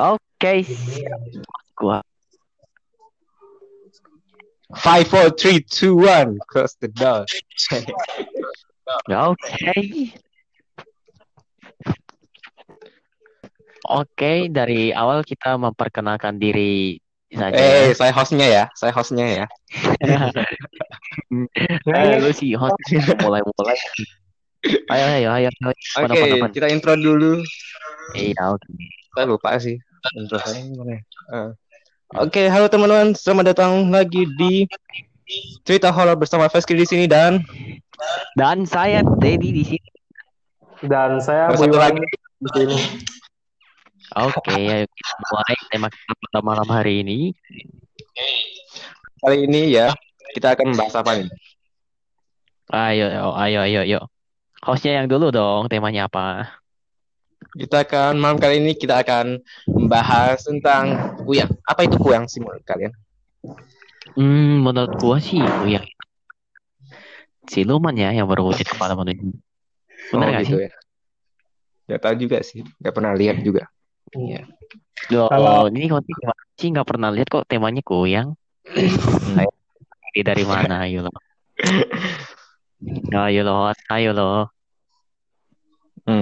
Oke. Gua. Five, four, three, two, one. Close the door. Oke. Oke, dari awal kita memperkenalkan diri saja. Eh, saya hostnya ya. Saya hostnya ya. Eh, lu sih host mulai-mulai. Ayo, ayo, ayo. ayo. Oke, pada. kita intro dulu. Iya, oke. Saya lupa sih. Ya? Eh. Oke, halo teman-teman. Selamat datang lagi di cerita horor bersama Feski di sini dan Dan saya Teddy di sini. Dan saya Wiwan lagi. di sini. Oke, ayo kita mulai tema kita pada malam hari ini. Kali ini ya kita akan membahas apa nih? Ayo, ayo, ayo, ayo. Hostnya yang dulu dong, temanya apa? Kita akan malam kali ini kita akan membahas tentang kuyang. Apa itu kuyang sih menurut kalian? Hmm, menurut gua sih itu yang siluman ya yang berwujud kepala manusia. Bener Oh, gitu sih? ya. Gak tahu juga sih, gak pernah lihat juga. Iya. Loh, Kalau- ini kok sih nggak pernah lihat kok temanya kuyang. Ini dari mana? Ayo loh. Ayo loh, ayo loh.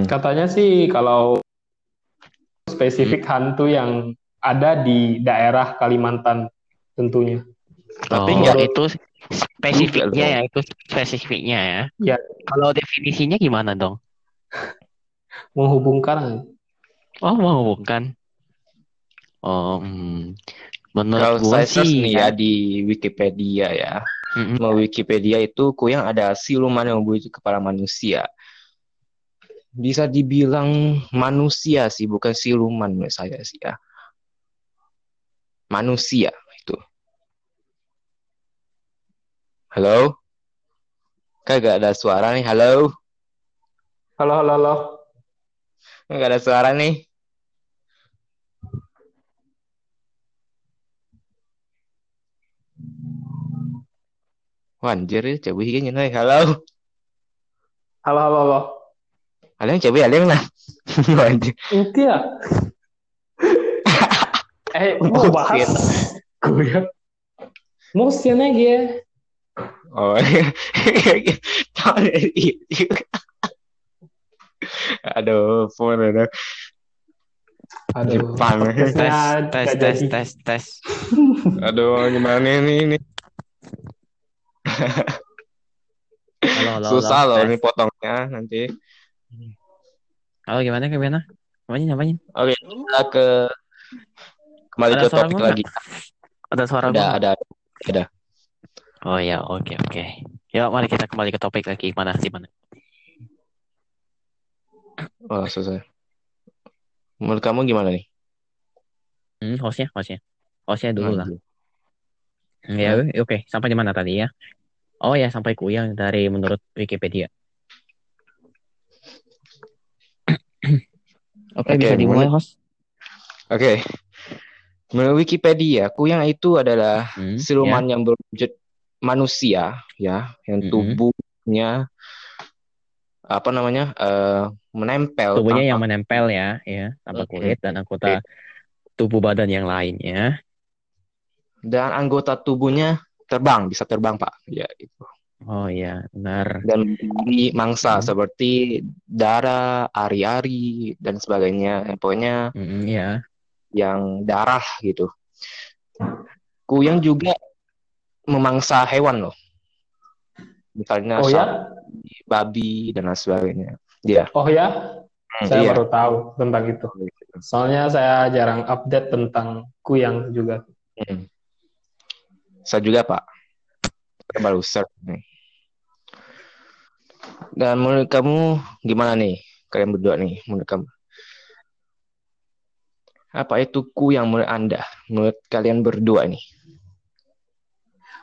Hmm. Katanya sih kalau spesifik hantu yang ada di daerah Kalimantan tentunya. Tapi oh, nggak itu spesifiknya Juga ya, itu spesifiknya ya. Ya. Kalau definisinya gimana dong? Menghubungkan Oh, mau bukan? Oh, hmm. menurut Kalau gua saya sih nih ya di Wikipedia ya. Mm-mm. Mau Wikipedia itu kuyang ada siluman yang berwujud kepala manusia. Bisa dibilang manusia sih, bukan siluman menurut saya sih ya. Manusia itu. Halo? Kagak ada suara nih. Halo? halo halo halo. Kagak ada suara nih. Wah, anjir, coba higanya nih. Halo? Halo halo halo. Ada yang coba ada yang lah. Itu ya. eh, mau bahas gue. Motion aja. Oh, tahu dari itu. Aduh, phone ada Aduh. Jepang. tes, tes, tes, tes, tes. Aduh, gimana ini ini? Halo, halo, Susah halo. loh Tes. ini potongnya nanti. Halo, gimana, gimana? Ngapain, ngapain? Oke, kita ke kembali Ada ke topik gua lagi. Ada suara Ada, gua? ada. Oh ya, oke, oke. Yuk, mari kita kembali ke topik lagi. Mana, di mana? Oh, susah. Menurut kamu gimana nih? Hmm, hostnya, hostnya. Hostnya dulu lah. Ya, oke. Sampai di mana tadi ya? Oh ya, sampai kuyang dari menurut Wikipedia. Oke, Oke, bisa dimulai, menurut- host. Oke. Menurut Wikipedia, kuyang itu adalah Hmm, siluman yang berwujud manusia, ya, yang Mm-mm. tubuhnya apa namanya eh, menempel Tubuhnya tanpa- yang menempel ya, ya, tanpa Oke. kulit dan anggota tubuh badan yang lainnya. dan anggota tubuhnya terbang, bisa terbang Pak, ya itu. Oh ya, benar. Dan di mangsa Hmm. seperti darah, ari-ari dan sebagainya, yang pokoknya Mm, ya. yang darah gitu. Kuyang juga memangsa hewan loh, misalnya Oh ya? babi dan lain sebagainya. Iya. Oh ya? Saya iya. baru tahu tentang itu. Soalnya saya jarang update tentang kuyang juga. Hmm. Saya juga Pak. Saya baru search nih. Dan menurut kamu gimana nih? Kalian berdua nih, menurut kamu? Apa itu kuyang menurut Anda? Menurut kalian berdua nih?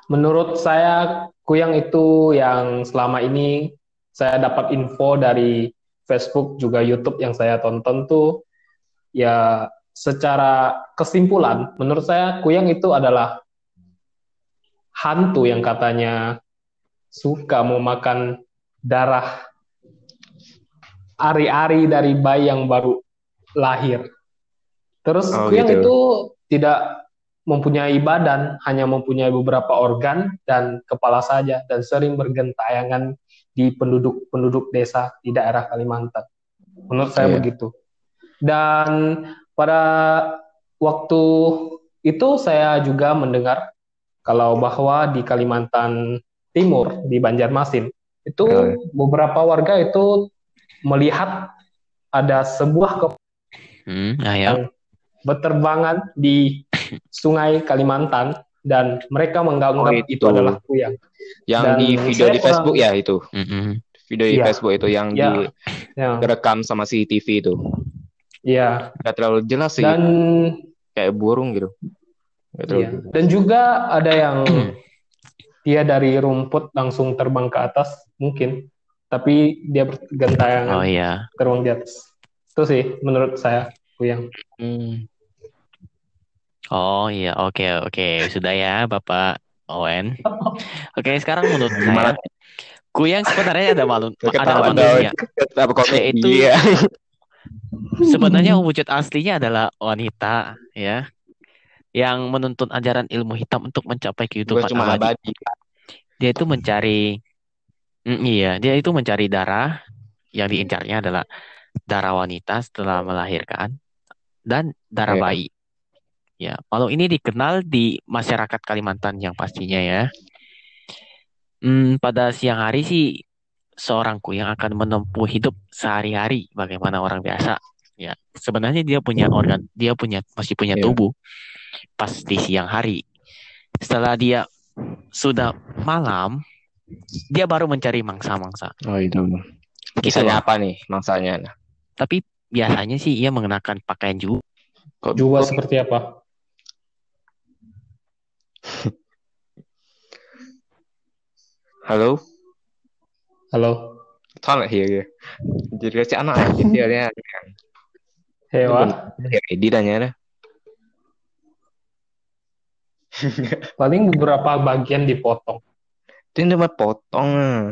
Menurut saya, kuyang itu yang selama ini saya dapat info dari Facebook juga YouTube yang saya tonton tuh, ya secara kesimpulan, menurut saya kuyang itu adalah hantu yang katanya suka memakan darah ari-ari dari bayi yang baru lahir. Terus Oh, kuyang gitu. itu tidak mempunyai badan, hanya mempunyai beberapa organ dan kepala saja, dan sering bergentayangan di penduduk-penduduk desa di daerah Kalimantan. Menurut saya Iya. begitu. Dan pada waktu itu saya juga mendengar kalau bahwa di Kalimantan Timur di Banjarmasin itu Oh. beberapa warga itu melihat ada sebuah ke Hmm, ah, ya. yang berterbangan di sungai Kalimantan dan mereka menganggap Oh, itu. itu. adalah kuyang. Yang Dan di video di Facebook ya itu. Mm-mm. Video di Iya. Facebook itu yang Ya. Ya, direkam sama CCTV itu. ya. Gak terlalu jelas sih, Dan kayak burung gitu. Iya. dan juga ada yang dia dari rumput langsung terbang ke atas mungkin, tapi dia bergentayangan Oh iya. terbang di atas. Itu sih menurut saya kuyang. Hmm. Oh iya, oke oke. Sudah ya, Bapak Owen. Oke, sekarang menurut saya kuyang sebenarnya ada malu ada Ketawa manusia. Ya, itu-. Sebenarnya wujud aslinya adalah wanita, ya, yang menuntun ajaran ilmu hitam untuk mencapai kehidupan cuma abadi. abadi. Dia itu mencari, Mm, iya, dia itu mencari darah yang diincarnya adalah darah wanita setelah melahirkan dan darah Iya. bayi. Ya, kalau ini dikenal di masyarakat Kalimantan yang pastinya ya. Hmm, pada siang hari sih seorang kuyang akan menempuh hidup sehari-hari bagaimana orang biasa. Ya, sebenarnya dia punya organ, dia punya masih punya Iya. tubuh pas di siang hari. Setelah dia sudah malam, dia baru mencari mangsa-mangsa. Oh itu. Gitu Kisahnya apa nih mangsanya? Nah, Tapi biasanya sih ia mengenakan pakaian juga. kok Juga seperti apa? Halo? Halo, lại hiểu kìa. Jadi kasi anak kecil ya. Hewa. Hiểu đi tanya dah. Paling beberapa bagian dipotong. Dia cuma potong. ah.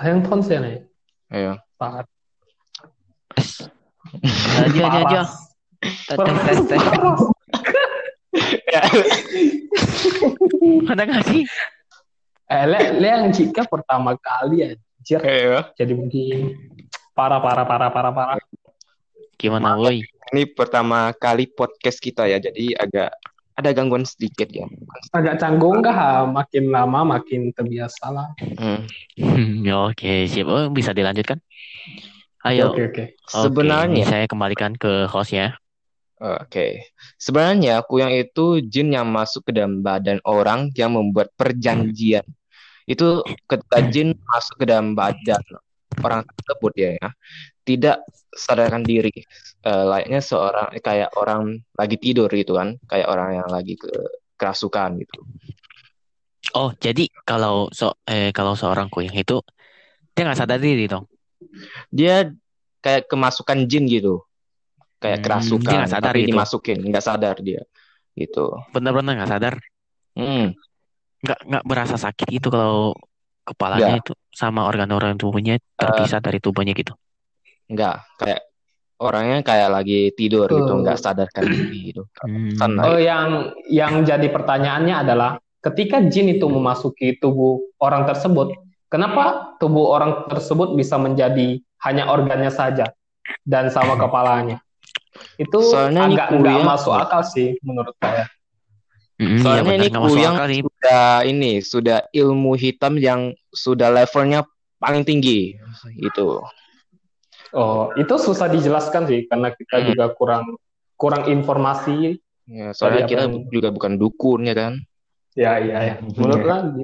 Handphone sih nih. Ayo. Parah. Aja aja aja. Tes tes. Ada nggak sih? Eh, le, le yang jika pertama kali Ayo. jadi begini. Parah, parah, parah, parah, parah. Gimana woi? Ini pertama kali podcast kita ya, jadi agak ada gangguan sedikit ya. Agak canggung kah? Makin lama makin terbiasa lah. Hmm. Ya, Oke, siap. Oh, bisa dilanjutkan? Ayo. Oke, oke. Oke, Sebenarnya- saya kembalikan ke host ya. Oke. Sebenarnya kuyang itu jin yang masuk ke dalam badan orang yang membuat perjanjian. Itu ketika jin masuk ke dalam badan orang tersebut ya, ya tidak sadarkan diri. Eh, layaknya seorang kayak orang lagi tidur gitu kan, kayak orang yang lagi ke kerasukan gitu. Oh, jadi kalau so eh kalau seorang kuyang itu dia nggak sadar diri dong. Dia kayak kemasukan jin gitu. Kayak Hmm, kerasukan, dia nggak sadar tapi gitu. dimasukin, nggak sadar dia. Gitu. Benar-benar nggak sadar. Hmm. Nggak nggak berasa sakit itu kalau kepalanya itu sama organ-organ tubuhnya terpisah dari tubuhnya gitu. Enggak, kayak orangnya kayak lagi tidur gitu, Oh. nggak sadarkan diri gitu. Hmm. Oh, yang yang jadi pertanyaannya adalah ketika jin itu memasuki tubuh orang tersebut, kenapa tubuh orang tersebut bisa menjadi hanya organnya saja dan sama kepalanya? Itu Soalnya agak nggak kuyang- masuk akal sih menurut saya. Mm, iya Soalnya benar ini nggak masuk kuyang akal nih. Sudah ini sudah ilmu hitam yang sudah levelnya paling tinggi itu. Oh, itu susah dijelaskan sih karena kita Hmm. juga kurang kurang informasi. Ya, soalnya kita yang- juga bukan dukun ya kan. Ya, iya, ya. Menurut Iya. lagi.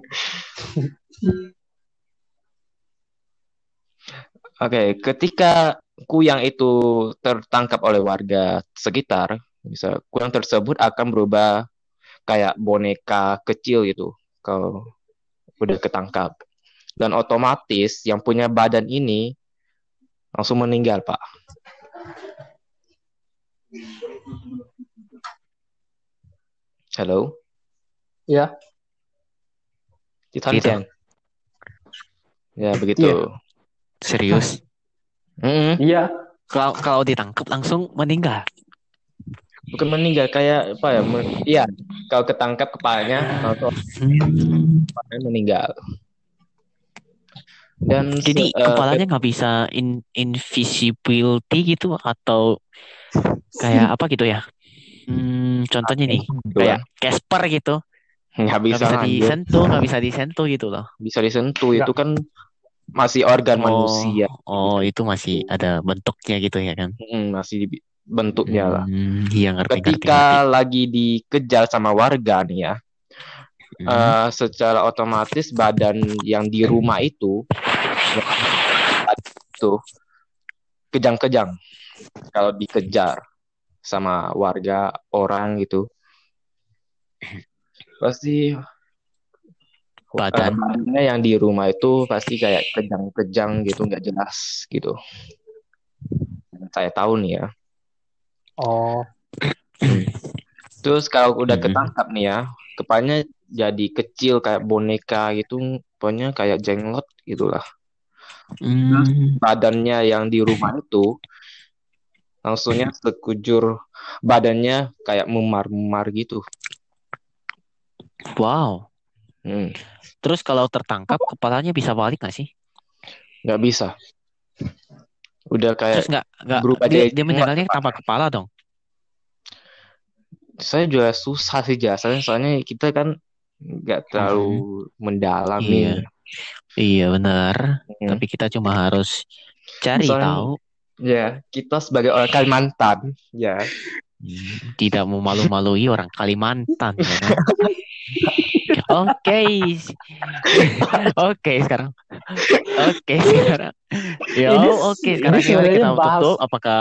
Oke, ketika kuyang itu tertangkap oleh warga sekitar, bisa kuyang tersebut akan berubah kayak boneka kecil gitu kalau udah ketangkap. Dan otomatis yang punya badan ini langsung meninggal, Pak. Halo? Ya. Ditansian. Ya, begitu. Serius. Mm-mm. Iya, kalau kalau ditangkap langsung meninggal. Bukan meninggal kayak apa ya? men- Iya, kalau ketangkap kepalanya Hmm. kepalanya meninggal. Dan Jadi eh, kepalanya nggak bisa in, invisibility gitu atau kayak apa gitu ya? Hmm, contohnya nih gitu kayak kan. Casper gitu, nggak bisa bisa lanjut. disentuh, nggak bisa disentuh gitu loh. bisa disentuh itu kan masih organ Oh, manusia oh itu masih ada bentuknya gitu ya kan? Mm, masih di bentuknya lah Hmm, iya ngerti ngerti ketika ngerti. lagi dikejar sama warga nih ya Hmm. eh, secara otomatis badan yang di rumah itu itu kejang-kejang kalau dikejar sama warga orang gitu pasti Badan. eh, badannya yang di rumah itu pasti kayak kejang-kejang gitu nggak jelas gitu saya tahu nih ya Oh, terus kalau udah Mm-mm. ketangkap nih ya kepalanya jadi kecil kayak boneka gitu pokoknya kayak jenglot gitulah Hmm, badannya yang di rumah itu langsungnya sekujur badannya kayak memar-memar gitu wow. Hmm, Terus kalau tertangkap kepalanya bisa balik nggak sih? nggak bisa udah Terus kayak nggak nggak berubah dia, dia meninggalnya tanpa kepala dong? saya juga susah sih jasanya soalnya kita kan nggak terlalu mendalam Hmm. Iya. nih Iya benar. Hmm. Tapi kita cuma harus cari Soalnya- tahu. ya kita sebagai orang Kalimantan ya Tidak memalu-malui orang Kalimantan ya kan? Oke. Oke sekarang. Oke sekarang. Ini- oke ini sekarang kita bahas- tutup? Apakah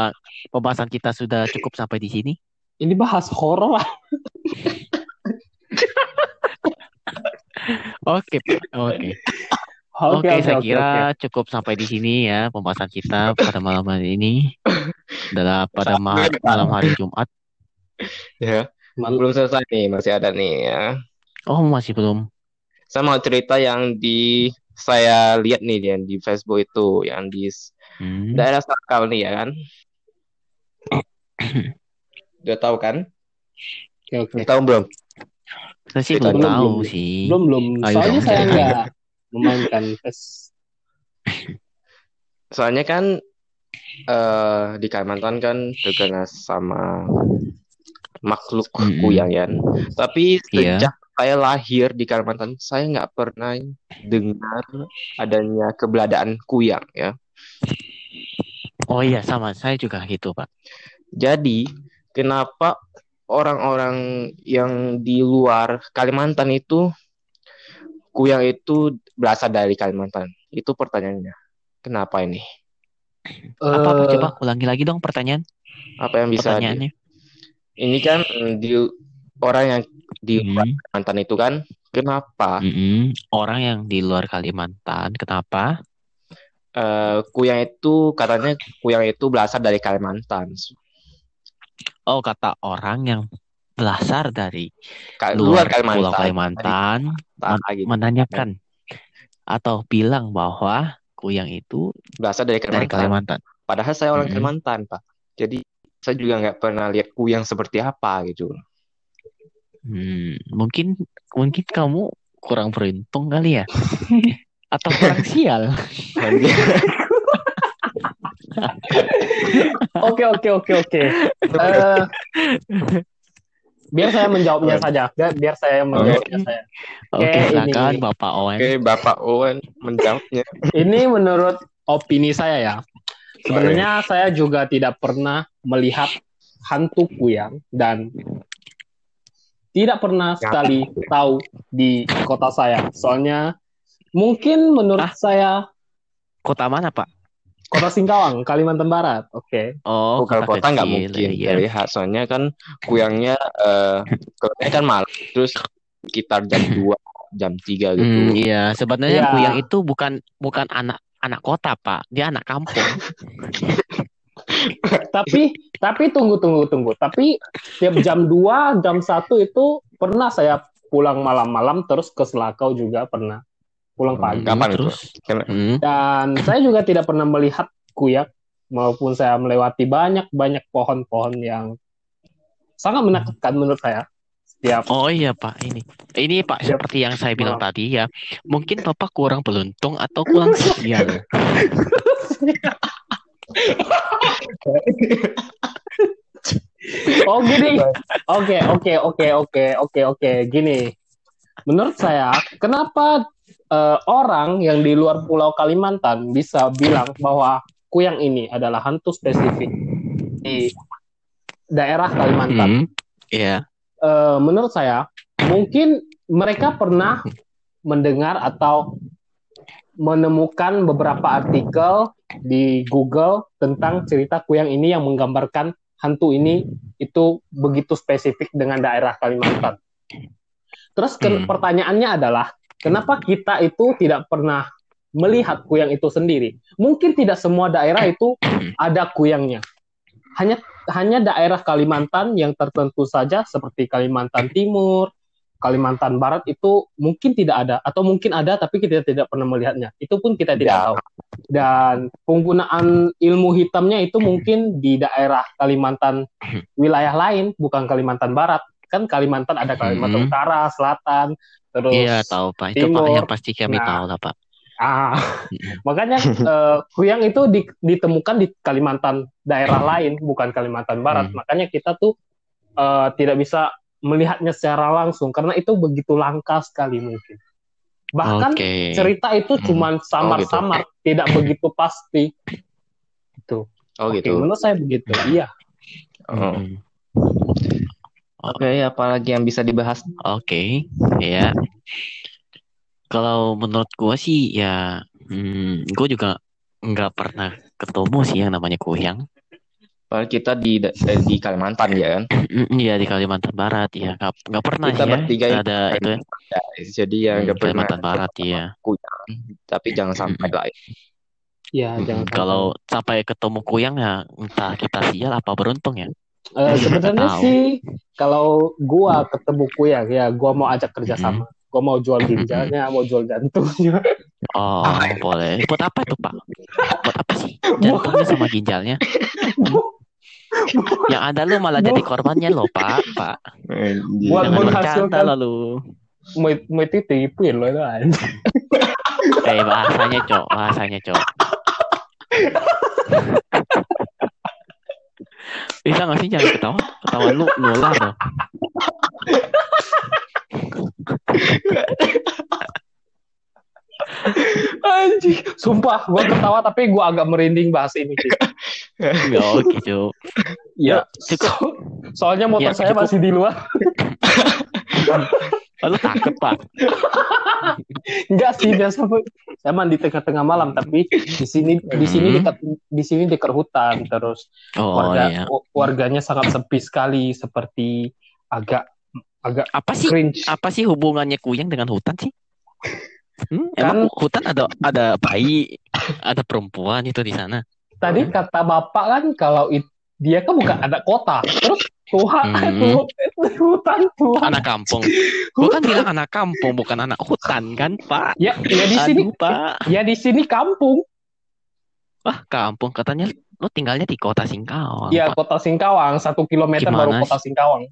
pembahasan kita sudah cukup sampai di sini? ini bahas horor lah. Oke. Oke. Oke, saya kira oke. cukup sampai di sini ya pembahasan kita pada malam hari ini. Adalah pada ma- malam hari Jumat. ya Man- belum selesai nih masih ada nih ya Oh, masih belum. saya mau cerita yang di saya lihat nih yang di Facebook itu yang di Hmm. daerah Sakal nih ya kan udah tahu kan Oke, oke. udah tahu belum Saya sih Kita belum belum, tahu belum. sih. Belum belum. Ayo Soalnya dong, saya ceritain. nggak memainkan PES. soalnya kan eh di Kalimantan kan terkena sama makhluk Mm-mm. kuyang ya tapi Iya. sejak saya lahir di Kalimantan saya nggak pernah dengar adanya keberadaan kuyang ya Oh iya, sama. Saya juga gitu, Pak. Jadi, kenapa orang-orang yang di luar Kalimantan itu kuyang itu berasal dari Kalimantan? Itu pertanyaannya. Kenapa ini? Apa? Eh, Coba ulangi lagi dong pertanyaan. Apa yang bisa di- Pertanyaannya. Ini kan di orang yang di luar Hmm. Kalimantan itu kan kenapa Mm-mm. Orang yang di luar Kalimantan, kenapa? eh, kuyang itu katanya kuyang itu berasal dari Kalimantan. Oh, kata orang yang berasal dari Ka- luar luar Pulau Kalimantan. Kalimantan Dari- gitu. menanyakan atau bilang bahwa kuyang itu Berasal dari dari Kalimantan. Kalimantan. Padahal saya orang Mm-mm. Kalimantan, Pak. Jadi saya juga nggak pernah lihat kuyang seperti apa gitu. Hmm, mungkin mungkin kamu kurang beruntung kali ya, atau kurang sial. Oke oke oke oke. Eh, biar saya menjawabnya saja. Biar, saya menjawabnya saya. Oke, Oke, silakan ini- Bapak Owen. Oke, Bapak Owen menjawabnya. Ini menurut opini saya ya. Sebenarnya saya juga tidak pernah melihat hantu kuyang dan tidak pernah sekali tahu di kota saya. Soalnya mungkin menurut Ah. saya Kota mana, Pak? kota Singkawang, Kalimantan Barat. Oke. Oh, Oh, kalau kota nggak mungkin iya. saya lihat. Soalnya kan kuyangnya eh kotanya kan malam, terus sekitar jam 2, jam 3 gitu. Hmm, iya, sebenarnya Iya. kuyang itu bukan bukan anak anak kota, Pak. Dia anak kampung. Tapi tapi tunggu tunggu tunggu. Tapi tiap jam 2, jam 1 itu pernah saya pulang malam-malam terus ke Selakau juga pernah. Pulang pagi. Kapan itu? Terus? Ken- Hmm. Dan saya juga tidak pernah melihat kuyak maupun saya melewati banyak-banyak pohon-pohon yang sangat menakutkan menurut saya. Setiap Oh iya Pak, ini. Ini Pak, Siap. seperti yang saya bilang Maaf. tadi ya. Mungkin Bapak kurang beruntung atau kurang sial. Oh gini. Oke, oke, oke, oke, oke, oke. Gini. Menurut saya, kenapa eh, orang yang di luar Pulau Kalimantan bisa bilang bahwa Kuyang ini adalah hantu spesifik di daerah Kalimantan? Hmm, Iya. Eh, menurut saya, mungkin mereka pernah mendengar atau menemukan beberapa artikel di Google tentang cerita Kuyang ini yang menggambarkan hantu ini itu begitu spesifik dengan daerah Kalimantan. Terus ke- Hmm. pertanyaannya adalah, kenapa kita itu tidak pernah melihat kuyang itu sendiri? Mungkin tidak semua daerah itu ada kuyangnya. Hanya hanya daerah Kalimantan yang tertentu saja seperti Kalimantan Timur, Kalimantan Barat itu mungkin tidak ada atau mungkin ada tapi kita tidak pernah melihatnya. Itu pun kita tidak Ya. tahu. Dan penggunaan ilmu hitamnya itu mungkin di daerah Kalimantan wilayah lain bukan Kalimantan Barat. Kan Kalimantan ada Kalimantan Hmm. Utara, Selatan, terus Iya tahu Pak. Itu Pak Timur. yang pasti kami Nah. tahu lah Pak. Ah, Mm-mm. makanya eh, kuyang itu di- ditemukan di Kalimantan daerah lain, bukan Kalimantan Barat. Hmm. Makanya kita tuh eh, tidak bisa melihatnya secara langsung karena itu begitu langka sekali mungkin. Bahkan Oke. cerita itu Hmm. cuma samar-samar, tidak begitu pasti. Itu. Oh Oke, gitu. menurut saya begitu. Iya. Oh. Mm-mm. Oke, apalagi yang bisa dibahas? Oke, ya. Kalau menurut gua sih ya, hmm, gua juga nggak pernah ketemu sih yang namanya kuyang. Padahal kita di eh, di Kalimantan ya kan. Iya di Kalimantan Barat ya, nggak nggak pernah Kita sih ya. bertiga ada itu ya. Ya, jadi ya Hmm, nggak pernah Kalimantan Barat ya. kuyang. Tapi jangan sampai lah. Ya, jangan sampai. Kalau sampai ketemu kuyang ya, entah kita sial apa beruntung ya. Eh, sebenarnya sih kalau gua ketemu kuyang ya gua mau ajak kerjasama gua mau jual ginjalnya mau jual jantungnya Oh, boleh. Buat apa itu Pak? Buat apa sih? Jantungnya sama ginjalnya? Yang ada lu malah jadi korbannya loh Pak, Pak. Buat Jangan menghasilkan- bercanda lalu. mau mau itu tipuin loh itu anjing. Eh bahasanya cok, bahasanya cok. Bisa gak sih jangan ketawa? Ketawa lu nular loh. anjing sumpah gua ketawa tapi gua agak merinding bahas ini sih Ya oke cok. Ya cukup. so- soalnya motor Ya, saya cukup. masih di luar Lalu takut pak. enggak sih biasa saya mandi tengah-tengah malam tapi di sini di sini Hmm. dekat di sini dekat hutan terus Oh warga iya. warganya sangat sepi sekali seperti agak agak Apa sih? cringe Apa sih hubungannya kuyang dengan hutan sih? Hmm? Emang Kan- hutan ada ada bayi, ada perempuan itu di sana. tadi kata bapak kan kalau it- dia kan bukan anak kota terus Tuhan Hmm. hutan Tuhan Anak kampung. Gua kan bilang anak kampung bukan anak hutan kan pak? ya ya di sini Aduh pak. ya di sini kampung Wah kampung katanya lu tinggalnya di kota Singkawang. ya Pak. kota Singkawang satu kilometer Gimana baru kota Singkawang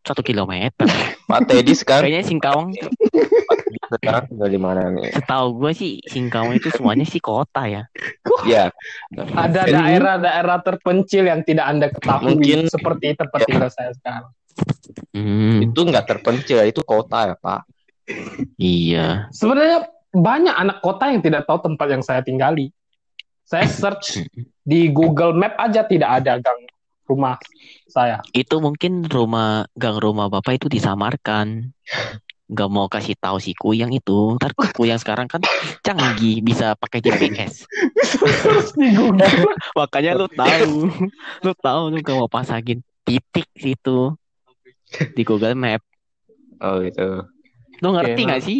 Satu kilometer. Pak Teddy sekarang Kayaknya Singkawang, sekarang tinggal di mana nih? setahu gue sih Singkawang itu semuanya sih kota ya. Ya, ada daerah-daerah terpencil yang tidak anda ketahui Mungkin- seperti tempat tinggal saya sekarang Hmm, itu nggak terpencil, itu kota ya Pak. iya. sebenarnya banyak anak kota yang tidak tahu tempat yang saya tinggali saya search di Google Map aja tidak ada gang rumah saya Itu mungkin rumah gang rumah bapak itu disamarkan. Gak mau kasih tahu si Kuyang itu. Ntar Kuyang sekarang kan canggih bisa pakai GPS. Search di Google Makanya lu tahu, lu tahu lu gak mau pasangin titik situ di Google Map. Oh gitu. Lu ngerti nggak nah. sih?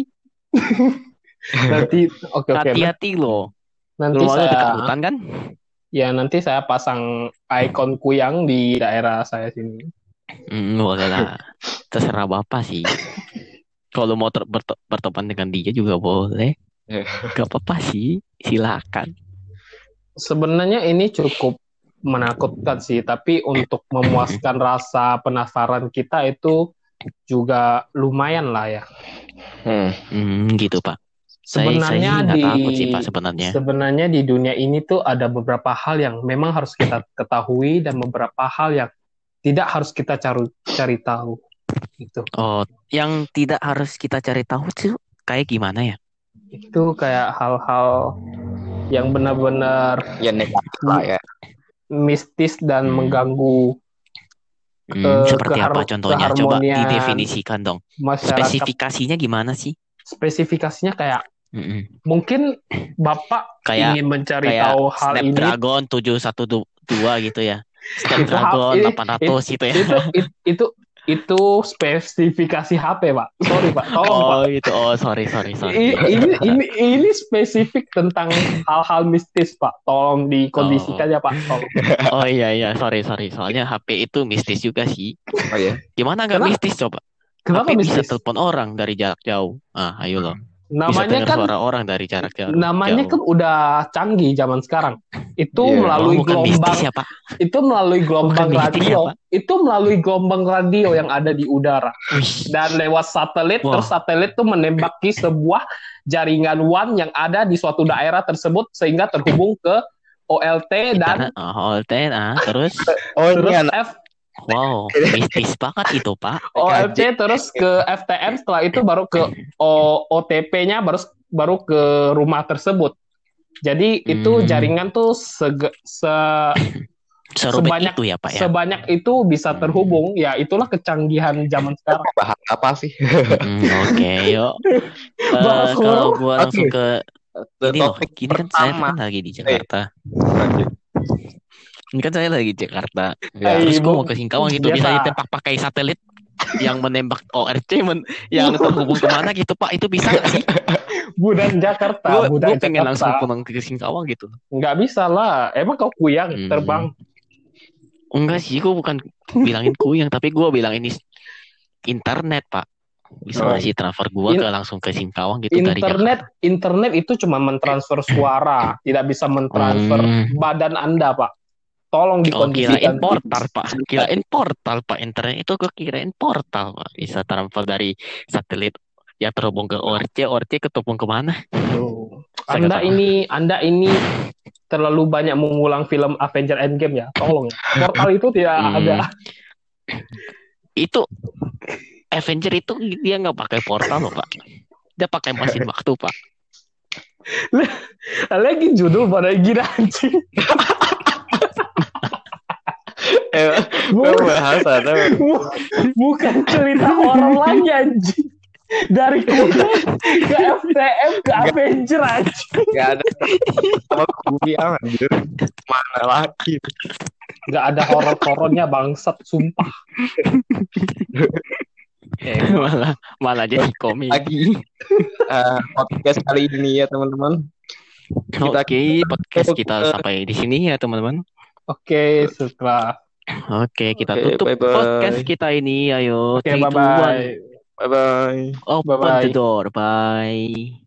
nanti oke oke Hati-hati lo. nanti Lu mau dekat saya hutan kan? Ya nanti saya pasang ikon kuyang di daerah saya sini Hmm, boleh lah. Terserah bapak sih. Kalau mau ter- berteman dengan dia juga boleh. Gak apa-apa sih. Silakan. sebenarnya ini cukup menakutkan sih, tapi untuk memuaskan rasa penasaran kita itu juga lumayan lah ya. Hmm. Hmm, gitu Pak. Saya, saya Sebenarnya sih nggak di takut sih Pak sebenarnya. sebenarnya di dunia ini tuh ada beberapa hal yang memang harus kita ketahui dan beberapa hal yang tidak harus kita cari cari tahu. Gitu. Oh, yang tidak harus kita cari tahu tuh kayak gimana ya? Itu kayak hal-hal yang benar-benar Ya negatif lah ya. mistis dan Hmm. mengganggu Hmm, Eh, seperti apa contohnya? Coba didefinisikan dong. masyarakat. Spesifikasinya gimana sih? Spesifikasinya kayak Mm-mm. mungkin Bapak Kayak ingin mencari kayak tahu hal ini Snapdragon 712 gitu ya. Itu Snapdragon ha- 800 gitu ya. itu it- itu itu spesifikasi HP pak sorry pak tolong pak Oh, itu. Oh, sorry, sorry, sorry. I- ini ini ini spesifik tentang hal-hal mistis pak tolong dikondisikan ya pak tolong. Oh iya iya, sorry sorry. Soalnya HP itu mistis juga sih. Oh ya. Gimana nggak mistis coba? kenapa HP bisa mistis telepon orang dari jarak jauh. Ah, ayo loh. Bisa namanya kan suara orang dari jarak jauh. namanya kan udah canggih zaman sekarang itu Iya. melalui Oh, bukan gelombang ya, Pak. itu melalui gelombang Bukan ya, radio Pak. itu melalui gelombang radio yang ada di udara dan lewat satelit Wah. terus satelit tuh menembaki sebuah jaringan WAN yang ada di suatu daerah tersebut sehingga terhubung ke OLT dan Internet, oh, OLT, ah, terus, Oh terus ini anak F wow, mistis banget itu, Pak. OLT terus ke FTM setelah itu baru ke OTP-nya baru baru ke rumah tersebut. Jadi itu Hmm. jaringan tuh sege- se- Sebanyak- itu ya, Pak ya. sebanyak itu bisa terhubung. Ya itulah kecanggihan zaman sekarang. bahas apa sih? Hmm, Oke, yuk. Eh, Bahas kalau gua langsung Oke. ke ini loh, ini kan saya kan lagi di Jakarta. Lanjut. Ini kan saya lagi Jakarta. Ya. Terus gua Ibu, mau ke Singkawang gitu, bisa biasa. ditembak pakai satelit yang menembak ORC men- yang terhubung ke mana gitu, Pak. Itu bisa nggak sih? Budak Jakarta, Gue pengen langsung Jakarta. pulang ke Singkawang gitu. Nggak bisa lah. Emang kau kuyang Hmm. terbang? Enggak sih, gue bukan bilangin kuyang, tapi gue bilang ini internet, Pak. Bisa Oh. nggak sih transfer gue In- ke langsung ke Singkawang gitu dari Internet, internet itu cuma mentransfer suara, tidak bisa mentransfer Hmm. badan Anda, Pak. Tolong Oh, kirain dikondisikan. portal, Pak. Kirain portal, Pak. Internet itu gue kirain portal, Pak. Bisa transfer dari satelit yang terhubung ke ORC, ORC ketepung ke mana? Tuh. Saya Anda ini, Anda ini terlalu banyak mengulang film Avenger Endgame ya. Tolong ya. Portal itu tidak Hmm. ada. Itu Avenger itu dia nggak pakai portal loh, Pak. Dia pakai mesin waktu, Pak. Lagi judul pada gila anjing. Eh, Bukan, bahas ada. bu- bukan cerita horor lagi anjing. Dari Conan ke FTM ke Avenger anjing. Gak ada sama bumi anjir. Mana lagi? Gak ada horor-horornya bangsat, sumpah. Eh, malah malah jadi komik. lagi eh, podcast kali ini ya teman-teman. Kita- Oke, podcast kita Eh, sampai di sini ya, teman-teman. Oke, setelah. Oke, kita Oke, tutup bye-bye. podcast kita ini. Ayo, two, one. bye-bye. Bye bye. Open Bye-bye. the door. Bye.